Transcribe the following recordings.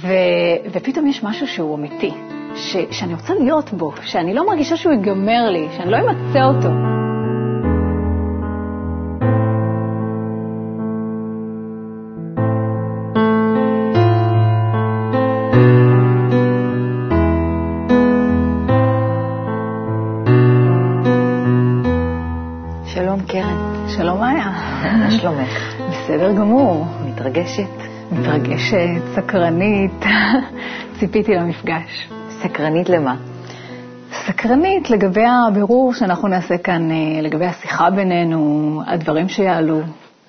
ו, ופתאום יש משהו שהוא אמיתי, ש, שאני רוצה להיות בו, שאני לא מרגישה שהוא ייגמר לי, שאני לא אמצא אותו. מתרגשת, סקרנית, ציפיתי למפגש. סקרנית למה? סקרנית לגבי הבירור שאנחנו נעשה כאן, אה, לגבי השיחה בינינו, הדברים שיעלו.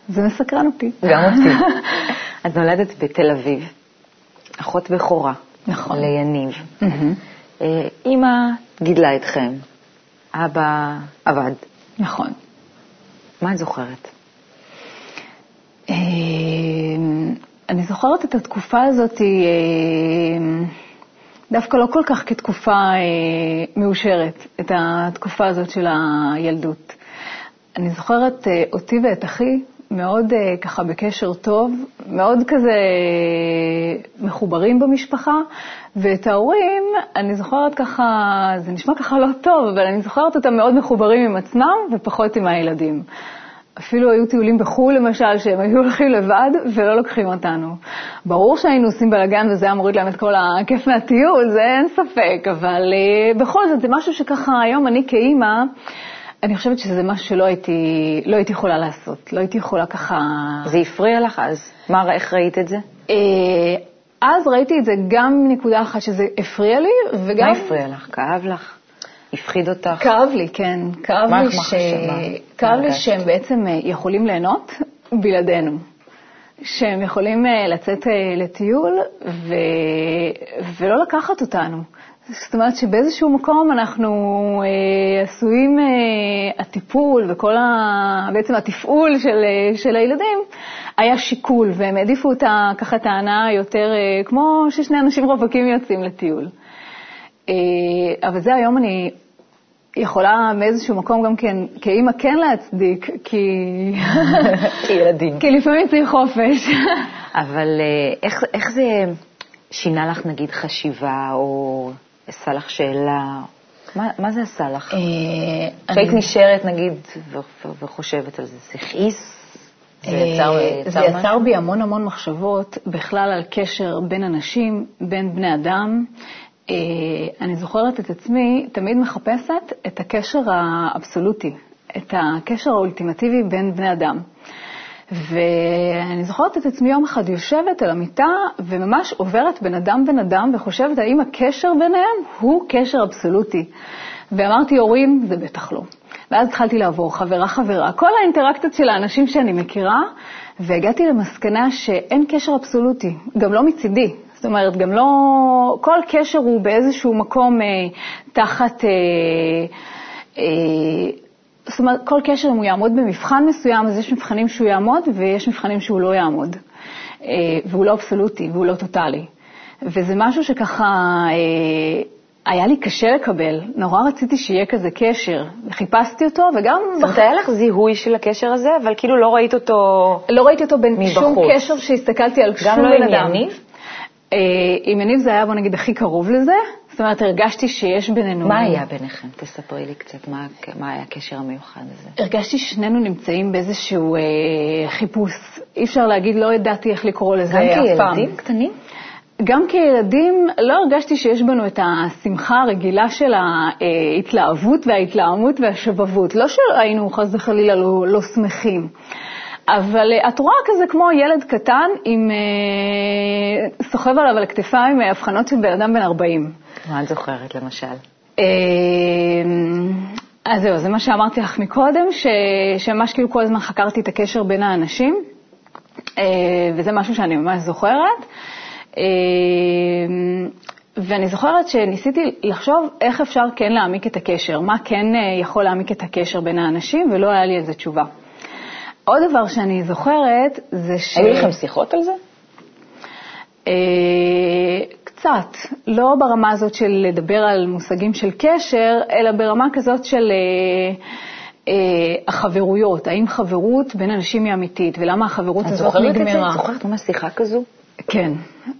זה מסקרן אותי. גם אותי. את נולדת בתל אביב, אחות בכורה. נכון. ליניב. אה, אימא גידלה אתכם, אבא עבד. נכון. מה את זוכרת? אה, אני זוכרת את התקופה הזאת אה, דווקא לא כל כך כתקופה אה, מאושרת, את התקופה הזאת של הילדות. אני זוכרת אה, אותי ואת אחי מאוד ככה בקשר טוב, מאוד כזה מחוברים במשפחה, ואת ההורים, אני זוכרת ככה, זה נשמע ככה לא טוב, אבל אני זוכרת אותם מאוד מחוברים עם עצמם ופחות עם הילדים. אפילו היו טיולים בחו"ל למשל, שהם היו הולכים לבד ולא לוקחים אותנו. ברור שהיינו עושים בלאגן וזה היה מוריד להם את כל הכיף מהטיול, זה אין ספק, אבל uh, בכל זאת זה משהו שככה היום אני כאימא, אני חושבת שזה משהו שלא הייתי, לא הייתי יכולה לעשות, לא הייתי יכולה ככה... זה הפריע לך אז? מה, איך ראית את זה? Uh, אז ראיתי את זה גם מנקודה אחת שזה הפריע לי, וגם... מה הפריע לך? כאב לך? הפחיד אותך? כאב לי, כן. כאב מה- לי, ש... כאב לי? שהם בעצם אה, יכולים ליהנות בלעדינו. שהם יכולים אה, לצאת אה, לטיול ו... ולא לקחת אותנו. זאת אומרת שבאיזשהו מקום אנחנו אה, עשויים, אה, הטיפול וכל ה... בעצם התפעול של, אה, של הילדים היה שיקול, והם העדיפו אותה, ככה ההנאה יותר, אה, כמו ששני אנשים רווקים יוצאים לטיול. אה, אבל זה היום אני יכולה מאיזשהו מקום גם כן, כאימא כן להצדיק, כי... כילדים. כי לפעמים צריך חופש. אבל אה, איך, איך זה שינה לך נגיד חשיבה, או עשה לך שאלה? מה, מה זה עשה לך? אה, כשהיית אני- נשארת נגיד ו- ו- וחושבת על זה, זה הכעיס? זה יצר, אה, יצר זה יצר? בי המון המון מחשבות בכלל על קשר בין אנשים, בין בני אדם. אה, אני זוכרת את עצמי תמיד מחפשת את הקשר האבסולוטי, את הקשר האולטימטיבי בין בני אדם. ואני זוכרת את עצמי יום אחד יושבת על המיטה וממש עוברת בין אדם בין אדם וחושבת האם הקשר ביניהם הוא קשר אבסולוטי. ואמרתי, הורים, זה בטח לא. ואז התחלתי לעבור חברה-חברה, כל האינטראקציות של האנשים שאני מכירה, והגעתי למסקנה שאין קשר אבסולוטי, גם לא מצידי. זאת אומרת, גם לא... כל קשר הוא באיזשהו מקום אה, תחת... אה, אה, זאת אומרת, כל קשר, אם הוא יעמוד במבחן מסוים, אז יש מבחנים שהוא יעמוד ויש מבחנים שהוא לא יעמוד. אה, והוא לא אבסולוטי והוא לא טוטאלי. וזה משהו שככה אה, היה לי קשה לקבל. נורא רציתי שיהיה כזה קשר, וחיפשתי אותו, וגם... זאת אומרת, היה לך זיהוי של הקשר הזה, אבל כאילו לא ראית אותו... לא ראיתי אותו בין מבחוץ. שום קשר שהסתכלתי על שום גם בן לא אדם. עם יניב? אה, עם יניב זה היה, בוא נגיד, הכי קרוב לזה. זאת אומרת, הרגשתי שיש בינינו... מה היה ביניכם? תספרי לי קצת מה, מה היה הקשר המיוחד הזה. הרגשתי ששנינו נמצאים באיזשהו אה, חיפוש. אי אפשר להגיד, לא ידעתי איך לקרוא לזה גם אף פעם. כילדים קטנים? גם כילדים לא הרגשתי שיש בנו את השמחה הרגילה של ההתלהבות וההתלהמות והשבבות. לא שהיינו חס וחלילה לא, לא שמחים. אבל אה, את רואה כזה כמו ילד קטן עם אה, סוחב עליו על הכתפיים אה, הבחנות של בן אדם בן 40. מה את זוכרת למשל? אה, אז זהו, זה מה שאמרתי לך מקודם, ש- שממש כאילו כל הזמן חקרתי את הקשר בין האנשים, וזה משהו שאני ממש זוכרת. אה, ואני זוכרת שניסיתי לחשוב איך אפשר כן להעמיק את הקשר, מה כן יכול להעמיק את הקשר בין האנשים, ולא היה לי איזה תשובה. עוד דבר שאני זוכרת זה ש... היו לכם שיחות על זה? אה, קצת, לא ברמה הזאת של לדבר על מושגים של קשר, אלא ברמה כזאת של אה, אה, החברויות, האם חברות בין אנשים היא אמיתית, ולמה החברות את הזאת זוכרת את זה? נגמרה. את זוכרת ממש שיחה כזו? כן,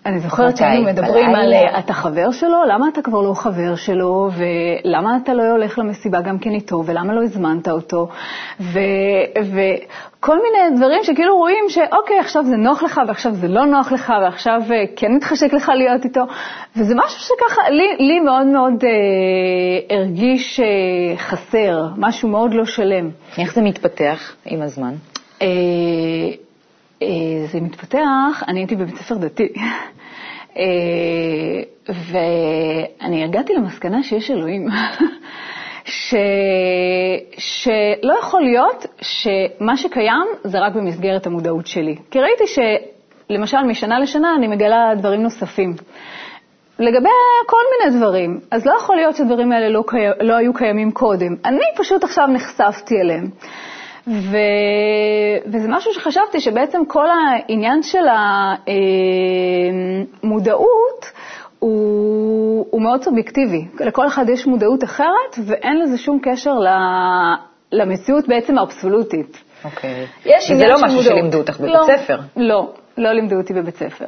אני זוכרת שהיינו מדברים על אתה חבר שלו, למה אתה כבר לא חבר שלו, ולמה אתה לא הולך למסיבה גם כן איתו, ולמה לא הזמנת אותו, וכל מיני דברים שכאילו רואים שאוקיי, עכשיו זה נוח לך, ועכשיו זה לא נוח לך, ועכשיו אה, כן מתחשק לך להיות איתו, וזה משהו שככה לי, לי מאוד מאוד אה, הרגיש אה, חסר, משהו מאוד לא שלם. איך זה מתפתח עם הזמן? אה, אה, זה מתפתח, אני הייתי בבית ספר דתי, אה, ואני הגעתי למסקנה שיש אלוהים, ש... שלא יכול להיות שמה שקיים זה רק במסגרת המודעות שלי. כי ראיתי שלמשל משנה לשנה אני מגלה דברים נוספים. לגבי כל מיני דברים, אז לא יכול להיות שהדברים האלה לא, קי... לא היו קיימים קודם. אני פשוט עכשיו נחשפתי אליהם. ו... וזה משהו שחשבתי שבעצם כל העניין של המודעות הוא, הוא מאוד סובייקטיבי. לכל אחד יש מודעות אחרת ואין לזה שום קשר למציאות בעצם האבסולוטית. אוקיי. Okay. זה לא משהו מודעות. שלימדו אותך בבית לא, ספר. לא, לא לימדו אותי בבית ספר.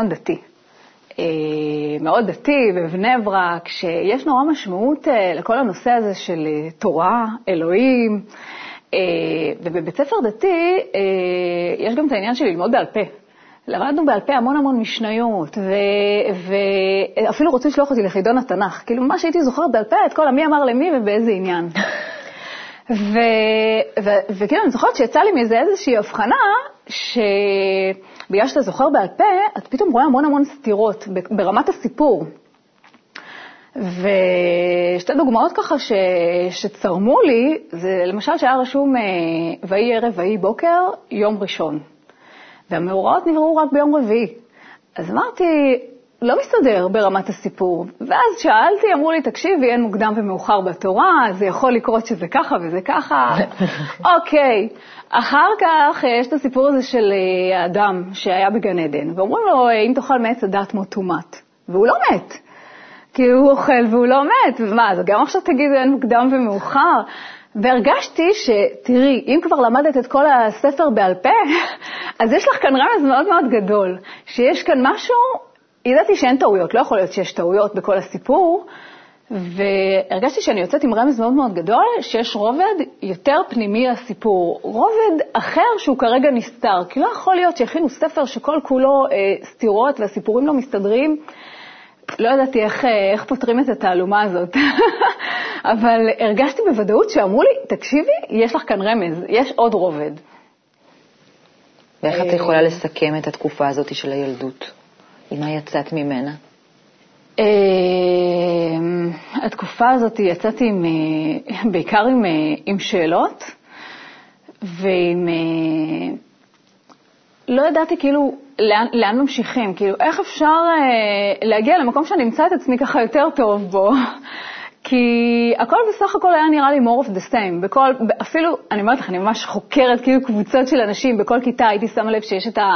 בתיכון דתי. אה, מאוד דתי, בבני ברק, שיש נורא משמעות אה, לכל הנושא הזה של אה, תורה, אלוהים, ובבית ספר דתי יש גם את העניין של ללמוד בעל פה. למדנו בעל פה המון המון משניות, ואפילו רוצים לשלוח אותי לחידון התנ"ך. כאילו, מה שהייתי זוכרת בעל פה, את כל המי אמר למי ובאיזה עניין. וכאילו, אני זוכרת שיצא לי מזה איזושהי הבחנה, ש... בגלל שאתה זוכר בעל פה, אתה פתאום רואה המון המון סתירות ברמת הסיפור. ושתי דוגמאות ככה ש... שצרמו לי, זה למשל שהיה רשום אה, ויהי ערב ויהי בוקר, יום ראשון. והמאורעות נבראו רק ביום רביעי. אז אמרתי, לא מסתדר ברמת הסיפור. ואז שאלתי, אמרו לי, תקשיבי, אין מוקדם ומאוחר בתורה, זה יכול לקרות שזה ככה וזה ככה. אוקיי. אחר כך יש את הסיפור הזה של אה, האדם שהיה בגן עדן, ואומרים לו, אם תאכל מעץ הדת מות תומת. והוא לא מת. כי הוא אוכל והוא לא מת, ומה, אז גם עכשיו תגידו אין מוקדם ומאוחר? והרגשתי שתראי, אם כבר למדת את כל הספר בעל פה, אז יש לך כאן רמז מאוד מאוד גדול, שיש כאן משהו ידעתי שאין טעויות, לא יכול להיות שיש טעויות בכל הסיפור, והרגשתי שאני יוצאת עם רמז מאוד מאוד גדול, שיש רובד יותר פנימי לסיפור, רובד אחר שהוא כרגע נסתר, כי לא יכול להיות שהכינו ספר שכל כולו אה, סתירות והסיפורים לא מסתדרים. לא ידעתי איך, אה, איך פותרים את התעלומה הזאת, אבל הרגשתי בוודאות שאמרו לי, תקשיבי, יש לך כאן רמז, יש עוד רובד. ואיך את יכולה אה, לסכם את התקופה הזאת של הילדות? עם מה יצאת ממנה? אמ, התקופה הזאת יצאתי עם, אה, בעיקר עם, אה, עם שאלות ועם... אה, לא ידעתי כאילו לאן, לאן ממשיכים, כאילו איך אפשר להגיע למקום שאני אמצא את עצמי ככה יותר טוב בו. כי הכל בסך הכל היה נראה לי more of the same. בכל, אפילו, אני אומרת לך, אני ממש חוקרת כאילו קבוצות של אנשים, בכל כיתה הייתי שמה לב שיש את, ה,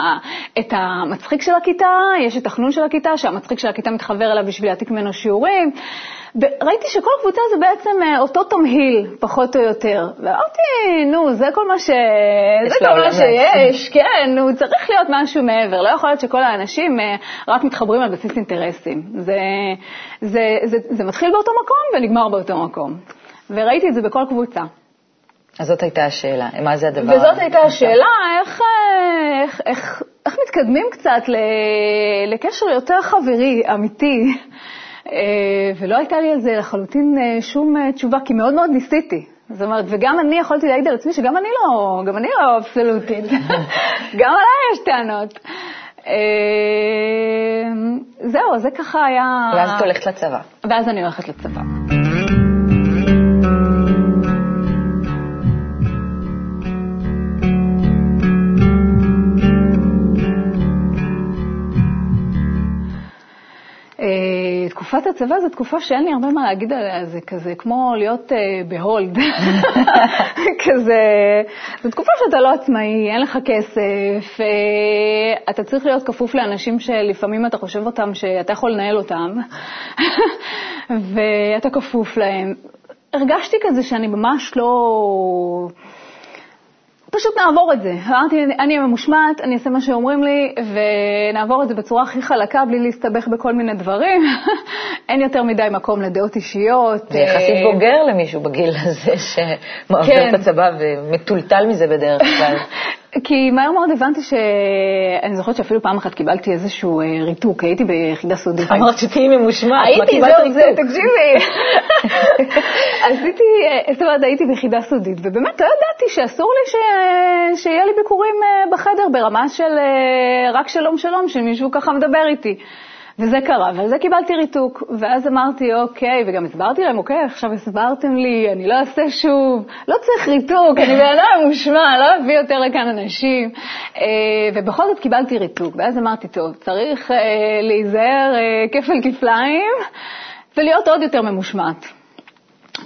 את המצחיק של הכיתה, יש את החנון של הכיתה, שהמצחיק של הכיתה מתחבר אליו בשביל להעתיק ממנו שיעורים. ראיתי שכל קבוצה זה בעצם אה, אותו תמהיל, פחות או יותר. ואמרתי, נו, זה כל מה, ש... זה כל מה שיש, כן, נו, צריך להיות משהו מעבר. לא יכול להיות שכל האנשים אה, רק מתחברים על בסיס אינטרסים. זה, זה, זה, זה מתחיל באותו מקום ונגמר באותו מקום. וראיתי את זה בכל קבוצה. אז זאת הייתה השאלה, מה זה הדבר? וזאת הייתה השאלה, איך, אה, איך, איך, איך מתקדמים קצת לקשר יותר חברי, אמיתי. אה, ולא הייתה לי על זה לחלוטין אה, שום תשובה, כי מאוד מאוד ניסיתי. זאת אומרת, וגם אני יכולתי להעיד על עצמי שגם אני לא, גם אני לא אבסולוטית. גם עליי יש טענות. זהו, זה ככה היה... ואז את הולכת לצבא. ואז אני הולכת לצבא. תקופת הצבא זו תקופה שאין לי הרבה מה להגיד עליה, זה כזה כמו להיות uh, בהולד. כזה, זו תקופה שאתה לא עצמאי, אין לך כסף, uh, אתה צריך להיות כפוף לאנשים שלפעמים אתה חושב אותם שאתה יכול לנהל אותם, ואתה כפוף להם. הרגשתי כזה שאני ממש לא... פשוט נעבור את זה. אמרתי, אני ממושמעת, אני אעשה מה שאומרים לי, ונעבור את זה בצורה הכי חלקה, בלי להסתבך בכל מיני דברים. אין יותר מדי מקום לדעות אישיות. זה יחסית אה, בוגר למישהו בגיל הזה, שמעביר כן. את הצבא ומטולטל מזה בדרך כלל. כי מהר מאוד הבנתי ש... אני זוכרת שאפילו פעם אחת קיבלתי איזשהו אה, ריתוק, הייתי ביחידה סודית. אמרת שתהיי ממושמעת, הייתי, זהו, זה, תקשיבי. עשיתי, אה, זאת אומרת, הייתי ביחידה סודית, ובאמת לא ידעתי שאסור לי ש... שיהיה לי ביקורים אה, בחדר ברמה של רק שלום שלום, שמישהו ככה מדבר איתי. וזה קרה, ועל זה קיבלתי ריתוק. ואז אמרתי, אוקיי, וגם הסברתי להם, אוקיי, עכשיו הסברתם לי, אני לא אעשה שוב, לא צריך ריתוק, אני בן אדם מושמע, לא אביא יותר לכאן אנשים. אה, ובכל זאת קיבלתי ריתוק, ואז אמרתי, טוב, צריך אה, להיזהר אה, כפל כפליים ולהיות עוד יותר ממושמעת.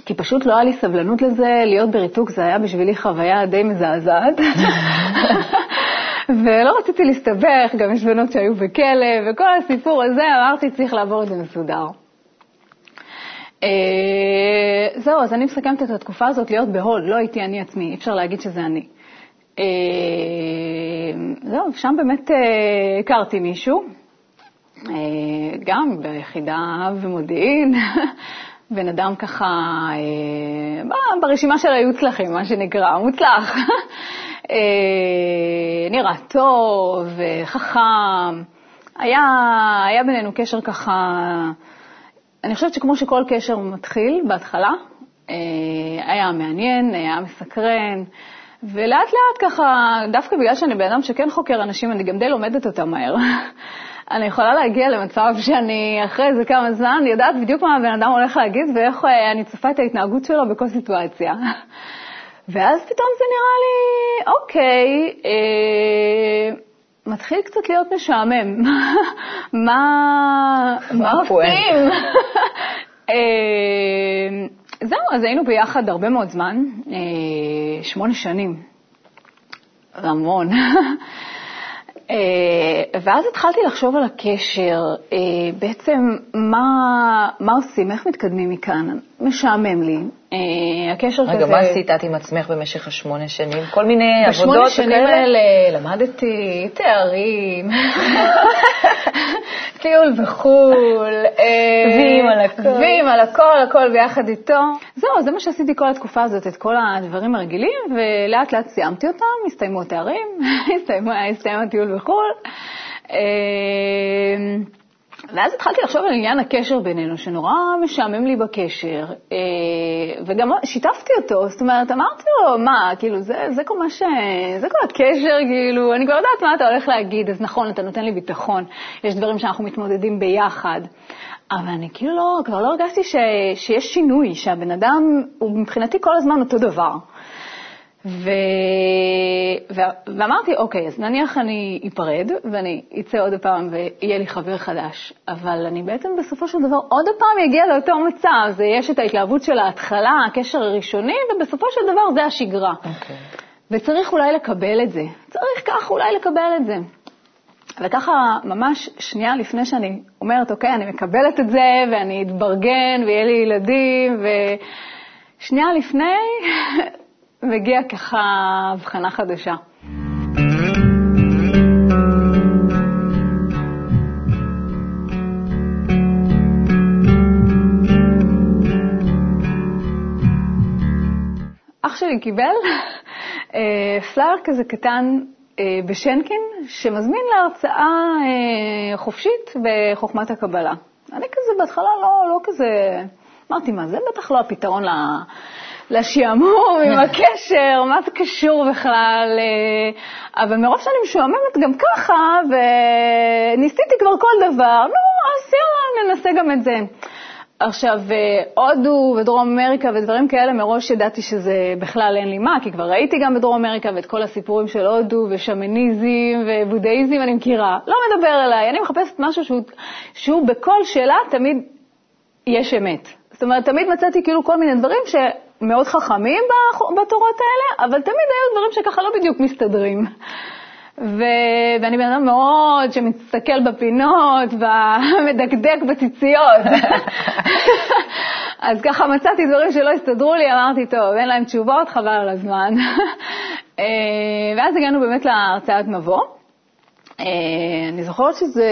כי פשוט לא היה לי סבלנות לזה, להיות בריתוק זה היה בשבילי חוויה די מזעזעת. ולא רציתי להסתבך, גם יש בנות שהיו בכלא, וכל הסיפור הזה, אמרתי, צריך לעבור את זה מסודר. אה, זהו, אז אני מסכמת את התקופה הזאת להיות בהוד, לא הייתי אני עצמי, אי אפשר להגיד שזה אני. אה, זהו, שם באמת אה, הכרתי מישהו, גם ביחידה ומודיעין, בן אדם ככה, ברשימה של היו צלחים, מה שנקרא, מוצלח. אה, נראה טוב, חכם. היה, היה בינינו קשר ככה, אני חושבת שכמו שכל קשר מתחיל בהתחלה, אה, היה מעניין, היה מסקרן, ולאט לאט ככה, דווקא בגלל שאני בן אדם שכן חוקר אנשים, אני גם די לומדת אותם מהר. אני יכולה להגיע למצב שאני אחרי איזה כמה זמן יודעת בדיוק מה הבן אדם הולך להגיד ואיך אה, אני צופה את ההתנהגות שלו בכל סיטואציה. ואז פתאום זה נראה לי, אוקיי, אה, מתחיל קצת להיות משעמם. מה, מה עושים? אה, זהו, אז היינו ביחד הרבה מאוד זמן, אה, שמונה שנים. המון. אה, ואז התחלתי לחשוב על הקשר, אה, בעצם מה, מה עושים, איך מתקדמים מכאן. משעמם לי. אה, הקשר רגע, כזה... רגע, מה עשית את עם עצמך במשך השמונה שנים? כל מיני עבודות וכאלה? בשמונה שנים האלה למדתי תארים, טיול בחו"ל, וים על הכל. וים על הכל, הכל ביחד איתו. זהו, זה מה שעשיתי כל התקופה הזאת, את כל הדברים הרגילים, ולאט לאט סיימתי אותם, הסתיימו התארים, הסתיים הטיול בחו"ל. ואז התחלתי לחשוב על עניין הקשר בינינו, שנורא משעמם לי בקשר, אה, וגם שיתפתי אותו, זאת אומרת, אמרתי לו, מה, כאילו, זה, זה כל מה ש... זה כל הקשר, כאילו, אני כבר יודעת מה אתה הולך להגיד, אז נכון, אתה נותן לי ביטחון, יש דברים שאנחנו מתמודדים ביחד. אבל אני כאילו לא, כבר לא הרגשתי ש, שיש שינוי, שהבן אדם הוא מבחינתי כל הזמן אותו דבר. ו... ו... ואמרתי, אוקיי, אז נניח אני אפרד ואני אצא עוד פעם ויהיה לי חבר חדש, אבל אני בעצם בסופו של דבר עוד פעם אגיע לאותו מצב, זה יש את ההתלהבות של ההתחלה, הקשר הראשוני, ובסופו של דבר זה השגרה. אוקיי. וצריך אולי לקבל את זה, צריך כך אולי לקבל את זה. וככה, ממש שנייה לפני שאני אומרת, אוקיי, אני מקבלת את זה, ואני אתברגן, ויהיה לי ילדים, ושנייה לפני, מגיע ככה הבחנה חדשה. אח שלי קיבל אה, פלייר כזה קטן אה, בשנקין, שמזמין להרצאה אה, חופשית בחוכמת הקבלה. אני כזה בהתחלה לא, לא כזה, אמרתי, מה, זה בטח לא הפתרון לשעמום עם הקשר, מה זה קשור בכלל? אה, אבל מרוב שאני משועממת גם ככה, וניסיתי כבר כל דבר, נו, אז יאללה, ננסה גם את זה. עכשיו, אה, הודו ודרום אמריקה ודברים כאלה, מראש ידעתי שזה בכלל אין לי מה, כי כבר ראיתי גם בדרום אמריקה ואת כל הסיפורים של הודו ושמניזם ובודהיזם אני מכירה. לא מדבר אליי, אני מחפשת משהו שהוא, שהוא בכל שאלה תמיד יש אמת. זאת אומרת, תמיד מצאתי כאילו כל מיני דברים שמאוד חכמים בתורות האלה, אבל תמיד היו דברים שככה לא בדיוק מסתדרים. ו... ואני בן אדם מאוד שמסתכל בפינות ומדקדק בציציות. אז ככה מצאתי דברים שלא הסתדרו לי, אמרתי, טוב, אין להם תשובות, חבל על הזמן. אה, ואז הגענו באמת להרצאת מבוא. אה, אני זוכרת שזה,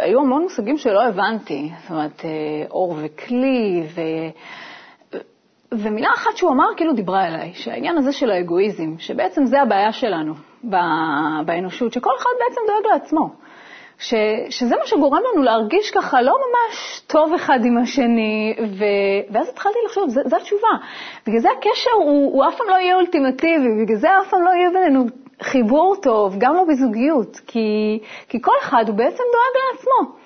היו המון מושגים שלא הבנתי, זאת אומרת, אה, אור וכלי, ו... ומילה אחת שהוא אמר כאילו דיברה אליי, שהעניין הזה של האגואיזם, שבעצם זה הבעיה שלנו באנושות, שכל אחד בעצם דואג לעצמו. ש, שזה מה שגורם לנו להרגיש ככה לא ממש טוב אחד עם השני, ו, ואז התחלתי לחשוב, זו התשובה. בגלל זה הקשר הוא, הוא אף פעם לא יהיה אולטימטיבי, בגלל זה אף פעם לא יהיה בינינו חיבור טוב, גם לא בזוגיות, כי, כי כל אחד הוא בעצם דואג לעצמו.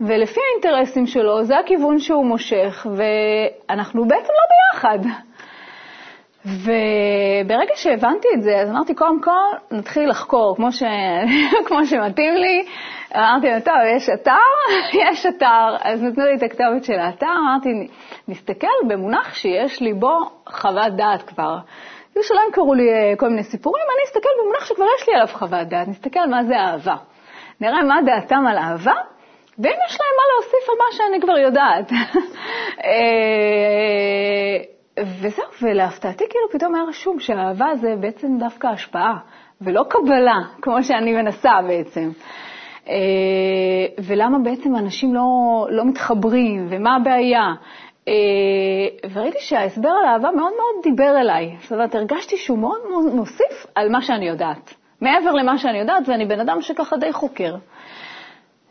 ולפי האינטרסים שלו, זה הכיוון שהוא מושך, ואנחנו בעצם לא ביחד. וברגע שהבנתי את זה, אז אמרתי, קודם כל, נתחיל לחקור, כמו, ש... כמו שמתאים לי. אמרתי לו, טוב, יש אתר? יש אתר. אז נתנו לי את הכתובת של האתר, אמרתי, נסתכל במונח שיש לי בו חוות דעת כבר. היו שלא ימכרו לי אה, כל מיני סיפורים, אני אסתכל במונח שכבר יש לי עליו חוות דעת, נסתכל מה זה אהבה. נראה מה דעתם על אהבה, ואם יש להם מה להוסיף על מה שאני כבר יודעת. אה, וזהו, ולהפתעתי כאילו פתאום היה רשום שהאהבה זה בעצם דווקא השפעה, ולא קבלה, כמו שאני מנסה בעצם. אה, ולמה בעצם אנשים לא, לא מתחברים, ומה הבעיה. אה, וראיתי שההסבר על אהבה מאוד מאוד דיבר אליי. זאת אומרת, הרגשתי שהוא מאוד מוסיף על מה שאני יודעת. מעבר למה שאני יודעת, ואני בן אדם שככה די חוקר.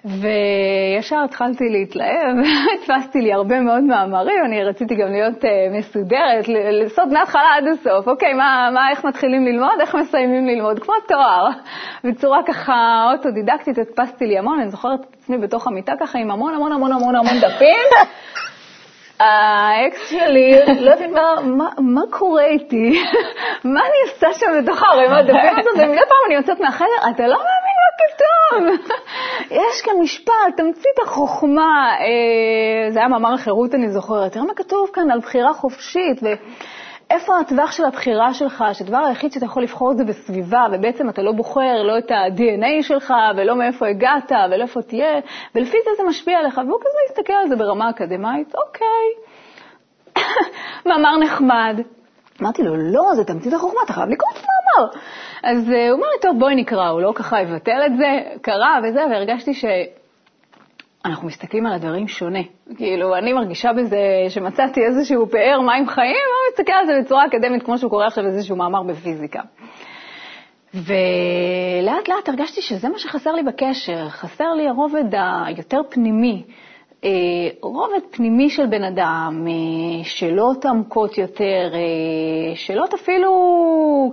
וישר התחלתי להתלהב, הדפסתי לי הרבה מאוד מאמרים, אני רציתי גם להיות uh, מסודרת, לעשות מההתחלה עד הסוף, אוקיי, מה, מה, איך מתחילים ללמוד, איך מסיימים ללמוד, כמו תואר, בצורה ככה אוטודידקטית הדפסתי לי המון, אני זוכרת את עצמי בתוך המיטה ככה עם המון המון המון המון המון דפים. האקס שלי, לא יודעת מה, מה, מה קורה איתי, מה אני עושה שם בתוך הערימת דפים הזאת, ומדי פעם אני יוצאת מהחדר, אתה לא מאמין כתוב. יש כאן משפט, תמצית החוכמה, אה, זה היה מאמר החירות, אני זוכרת, תראה מה כתוב כאן על בחירה חופשית, ואיפה הטווח של הבחירה שלך, שהדבר היחיד שאתה יכול לבחור זה בסביבה, ובעצם אתה לא בוחר לא את ה-DNA שלך, ולא מאיפה הגעת, ולא איפה תהיה, ולפי זה זה משפיע עליך, והוא כזה הסתכל על זה ברמה אקדמית, אוקיי, מאמר נחמד. אמרתי לו, לא, זה תמצית החוכמה, אתה חייב לקרוא את המאמר. אז אה, הוא אמר לי, טוב, בואי נקרא, הוא לא ככה יבטל את זה, קרא וזה, והרגשתי שאנחנו מסתכלים על הדברים שונה. כאילו, אני מרגישה בזה שמצאתי איזשהו פאר מים חיים, הוא מסתכל על זה בצורה אקדמית, כמו שהוא קורא עכשיו איזשהו מאמר בפיזיקה. ולאט לאט הרגשתי שזה מה שחסר לי בקשר, חסר לי הרובד היותר פנימי, רובד פנימי של בן אדם, אה, שאלות עמוקות יותר, אה, שאלות אפילו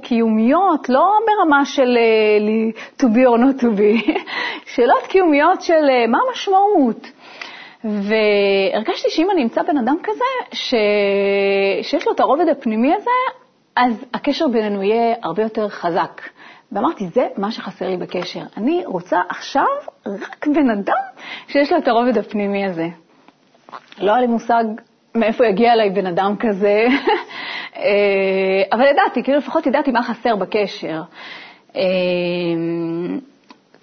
קיומיות, לא ברמה של to be or not to be, שאלות קיומיות של מה המשמעות. והרגשתי שאם אני אמצא בן אדם כזה, ש... שיש לו את הרובד הפנימי הזה, אז הקשר בינינו יהיה הרבה יותר חזק. ואמרתי, זה מה שחסר לי בקשר. אני רוצה עכשיו רק בן אדם שיש לו את הרובד הפנימי הזה. לא היה לי מושג מאיפה יגיע אליי בן אדם כזה, אה, אבל ידעתי, כאילו לפחות ידעתי מה חסר בקשר. אה,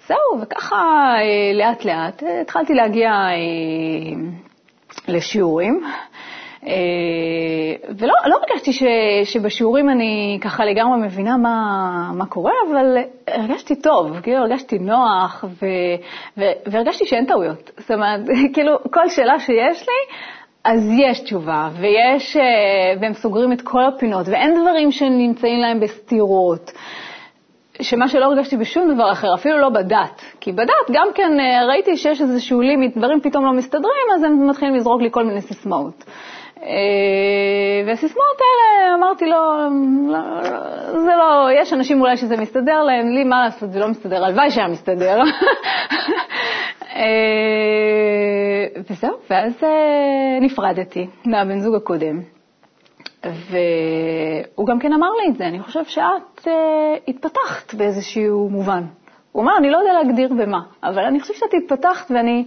זהו, וככה אה, לאט לאט התחלתי להגיע לשיעורים. אה, ולא לא הרגשתי ש, שבשיעורים אני ככה לגמרי מבינה מה, מה קורה, אבל הרגשתי טוב, כאילו הרגשתי נוח, ו, ו, והרגשתי שאין טעויות. זאת אומרת, כאילו, כל שאלה שיש לי, אז יש תשובה, ויש, אה, והם סוגרים את כל הפינות, ואין דברים שנמצאים להם בסתירות. שמה שלא הרגשתי בשום דבר אחר, אפילו לא בדת. כי בדת גם כן אה, ראיתי שיש איזשהו לימיט, דברים פתאום לא מסתדרים, אז הם מתחילים לזרוק לי כל מיני סיסמאות. אה, והסיסמאות האלה, אמרתי לו, לא, זה לא, יש אנשים אולי שזה מסתדר להם, לי מה לעשות, זה לא מסתדר, הלוואי שהיה מסתדר. אה, וזהו, ואז נפרדתי מהבן זוג הקודם. והוא גם כן אמר לי את זה, אני חושב שאת התפתחת באיזשהו מובן. הוא אמר, אני לא יודע להגדיר במה, אבל אני חושבת שאת התפתחת ואני...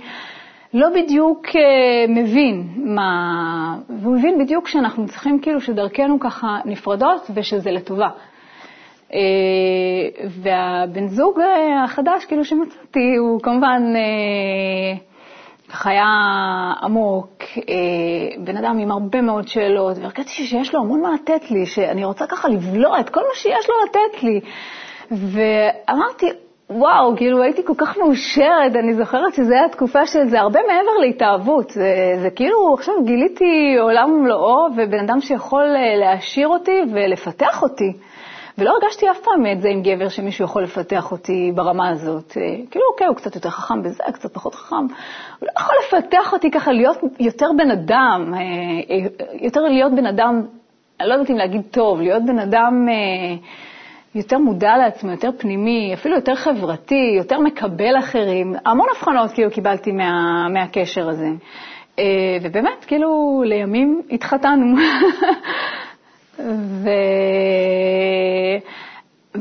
לא בדיוק אה, מבין מה... והוא מבין בדיוק שאנחנו צריכים כאילו שדרכנו ככה נפרדות ושזה לטובה. אה, והבן זוג החדש, כאילו שמצאתי, הוא כמובן היה עמוק, בן אדם עם הרבה מאוד שאלות, והרגשתי שיש לו המון מה לתת לי, שאני רוצה ככה לבלוע את כל מה שיש לו לתת לי. ואמרתי, וואו, כאילו הייתי כל כך מאושרת, אני זוכרת שזו הייתה תקופה של זה הרבה מעבר להתאהבות. זה, זה כאילו, עכשיו גיליתי עולם ומלואו, ובן אדם שיכול אה, להעשיר אותי ולפתח אותי. ולא הרגשתי אף פעם את זה עם גבר שמישהו יכול לפתח אותי ברמה הזאת. אה, כאילו, אוקיי, הוא קצת יותר חכם בזה, קצת פחות חכם. הוא לא יכול לפתח אותי ככה להיות יותר בן אדם, אה, יותר להיות בן אדם, אני לא יודעת אם להגיד טוב, להיות בן אדם... יותר מודע לעצמו, יותר פנימי, אפילו יותר חברתי, יותר מקבל אחרים. המון הבחנות כאילו קיבלתי מה, מהקשר הזה. אה, ובאמת, כאילו, לימים התחתנו. ו...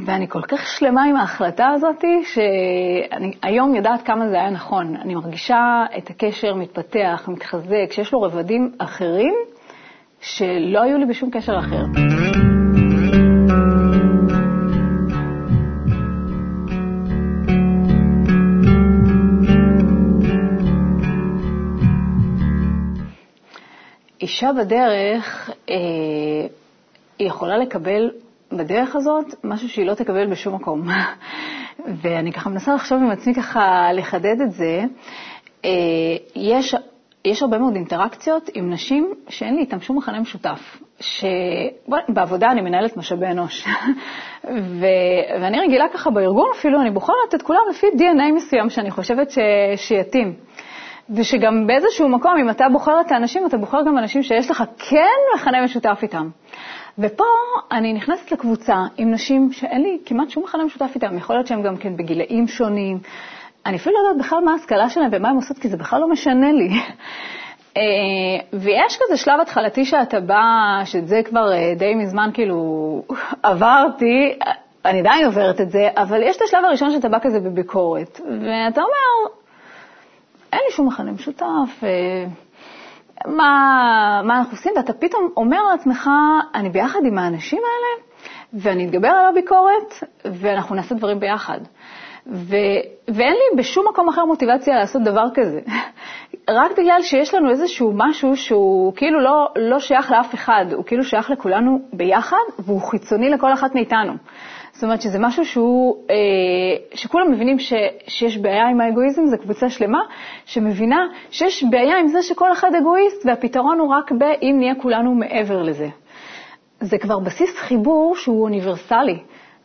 ואני כל כך שלמה עם ההחלטה הזאת, שאני היום יודעת כמה זה היה נכון. אני מרגישה את הקשר מתפתח, מתחזק, שיש לו רבדים אחרים שלא היו לי בשום קשר אחר. אישה בדרך, אה, היא יכולה לקבל בדרך הזאת משהו שהיא לא תקבל בשום מקום. ואני ככה מנסה לחשוב עם עצמי ככה לחדד את זה. אה, יש, יש הרבה מאוד אינטראקציות עם נשים שאין לי איתן שום מכנה משותף. שבעבודה אני מנהלת משאבי אנוש, ו... ואני רגילה ככה בארגון אפילו, אני בוחרת את כולם לפי DNA מסוים שאני חושבת ש... שיתאים. ושגם באיזשהו מקום, אם אתה בוחר את האנשים, אתה בוחר גם אנשים שיש לך כן מכנה משותף איתם. ופה אני נכנסת לקבוצה עם נשים שאין לי כמעט שום מכנה משותף איתם, יכול להיות שהן גם כן בגילאים שונים. אני אפילו לא יודעת בכלל מה ההשכלה שלהם ומה הן עושות, כי זה בכלל לא משנה לי. אה, ויש כזה שלב התחלתי שאתה בא, שאת זה כבר אה, די מזמן כאילו עברתי, אני עדיין עוברת את זה, אבל יש את השלב הראשון שאתה בא כזה בביקורת, ואתה אומר, אין לי שום מכנה משותף, אה, מה, מה אנחנו עושים? ואתה פתאום אומר לעצמך, אני ביחד עם האנשים האלה, ואני אתגבר על הביקורת, ואנחנו נעשה דברים ביחד. ו, ואין לי בשום מקום אחר מוטיבציה לעשות דבר כזה. רק בגלל שיש לנו איזשהו משהו שהוא כאילו לא, לא שייך לאף אחד, הוא כאילו שייך לכולנו ביחד, והוא חיצוני לכל אחת מאיתנו. זאת אומרת שזה משהו שהוא, אה, שכולם מבינים ש, שיש בעיה עם האגואיזם, זו קבוצה שלמה שמבינה שיש בעיה עם זה שכל אחד אגואיסט, והפתרון הוא רק באם נהיה כולנו מעבר לזה. זה כבר בסיס חיבור שהוא אוניברסלי,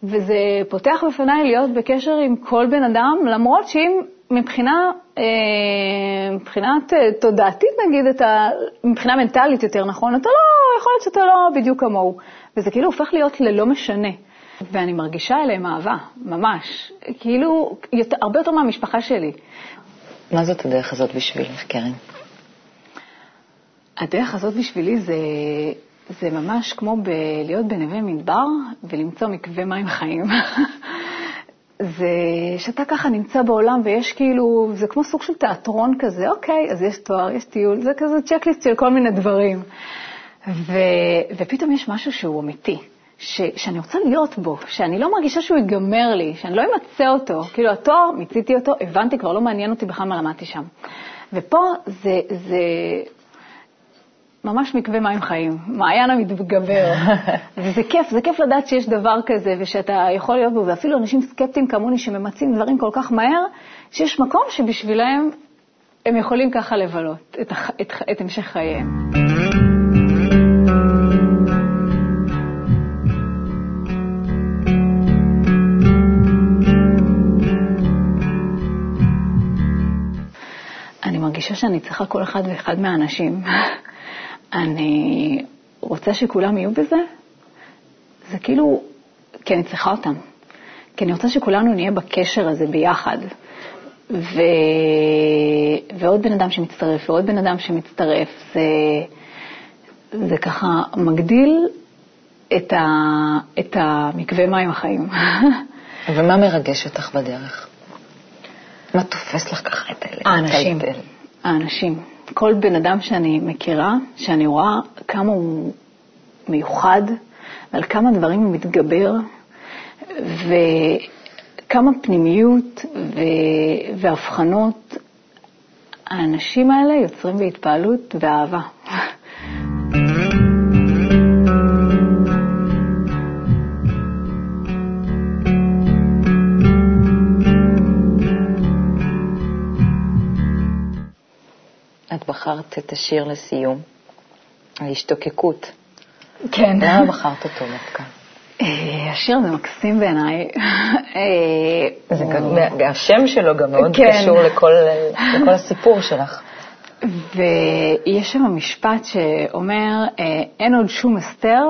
וזה פותח בפניי להיות בקשר עם כל בן אדם, למרות שאם מבחינה, אה, מבחינת אה, תודעתית נגיד, אתה, מבחינה מנטלית יותר נכון, אתה לא, יכול להיות שאתה לא בדיוק כמוהו, וזה כאילו הופך להיות ללא משנה. ואני מרגישה אליהם אהבה, ממש. כאילו, יותר, הרבה יותר מהמשפחה שלי. מה זאת הדרך הזאת בשבילך, קרן? הדרך הזאת בשבילי זה, זה ממש כמו ב- להיות בנווה מדבר ולמצוא מקווה מים חיים. זה שאתה ככה נמצא בעולם ויש כאילו, זה כמו סוג של תיאטרון כזה, אוקיי, אז יש תואר, יש טיול, זה כזה צ'קליסט של כל מיני דברים. ו, ופתאום יש משהו שהוא אמיתי. ש, שאני רוצה להיות בו, שאני לא מרגישה שהוא ייגמר לי, שאני לא אמצה אותו. כאילו, התואר, מיציתי אותו, הבנתי, כבר לא מעניין אותי בכלל מה למדתי שם. ופה זה, זה ממש מקווה מים חיים, מעיין המתגבר. וזה כיף, זה כיף לדעת שיש דבר כזה ושאתה יכול להיות בו, ואפילו אנשים סקפטיים כמוני שממצים דברים כל כך מהר, שיש מקום שבשבילם הם יכולים ככה לבלות את, את, את המשך חייהם. מרגישה שאני צריכה כל אחד ואחד מהאנשים. אני רוצה שכולם יהיו בזה, זה כאילו, כי אני צריכה אותם. כי אני רוצה שכולנו נהיה בקשר הזה ביחד. ו... ועוד בן אדם שמצטרף, ועוד בן אדם שמצטרף, זה, זה ככה מגדיל את, ה... את המקווה מים החיים. ומה מרגש אותך בדרך? מה תופס לך ככה את האנשים. האנשים. כל בן אדם שאני מכירה, שאני רואה כמה הוא מיוחד, ועל כמה דברים הוא מתגבר, וכמה פנימיות ו- והבחנות, האנשים האלה יוצרים בהתפעלות ואהבה. בחרת את השיר לסיום, ההשתוקקות. כן. למה בחרת אותו דווקא? אה, השיר הזה מקסים בעיניי. אה, השם שלו גם מאוד כן. קשור לכל לכל הסיפור שלך. ויש שם משפט שאומר, אה, אין עוד שום הסתר,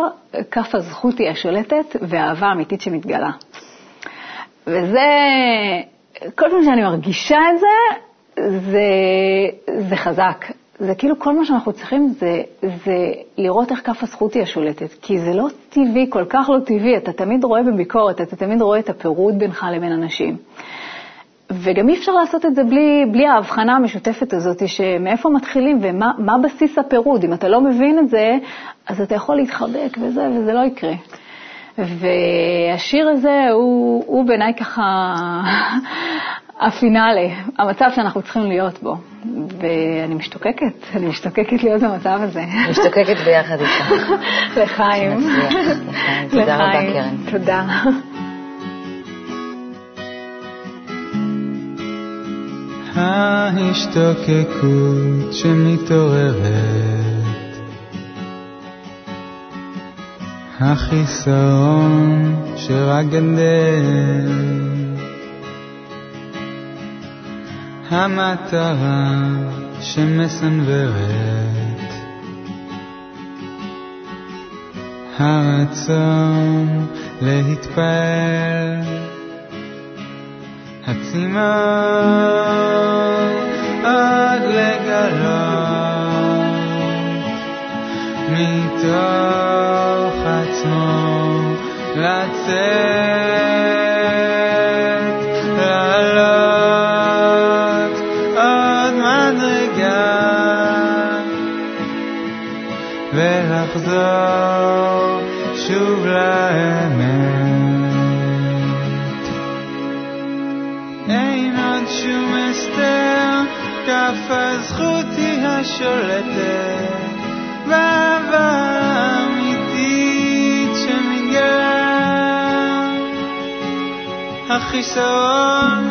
כף הזכות היא השולטת והאהבה האמיתית שמתגלה. וזה, כל פעם שאני מרגישה את זה, זה, זה חזק. זה כאילו כל מה שאנחנו צריכים זה, זה לראות איך כף הזכות היא השולטת, כי זה לא טבעי, כל כך לא טבעי, אתה תמיד רואה בביקורת, אתה תמיד רואה את הפירוד בינך לבין אנשים. וגם אי אפשר לעשות את זה בלי, בלי ההבחנה המשותפת הזאת, שמאיפה מתחילים ומה מה בסיס הפירוד. אם אתה לא מבין את זה, אז אתה יכול להתחבק וזה, וזה לא יקרה. והשיר הזה הוא, הוא בעיניי ככה הפינאלה, המצב שאנחנו צריכים להיות בו. ואני משתוקקת, אני משתוקקת להיות במצב הזה. משתוקקת ביחד איתך. לחיים. שנצליח, לחיים. תודה רבה. קרן. תודה. ההשתוקקות שמתעוררת, החיסרון שרק גדל, המטרה שמסנוורת, הרצון להתפעל. הצמאון עד לגלות מתוך עצמו לצאת, שמתגלה. החיסרון קודם לאור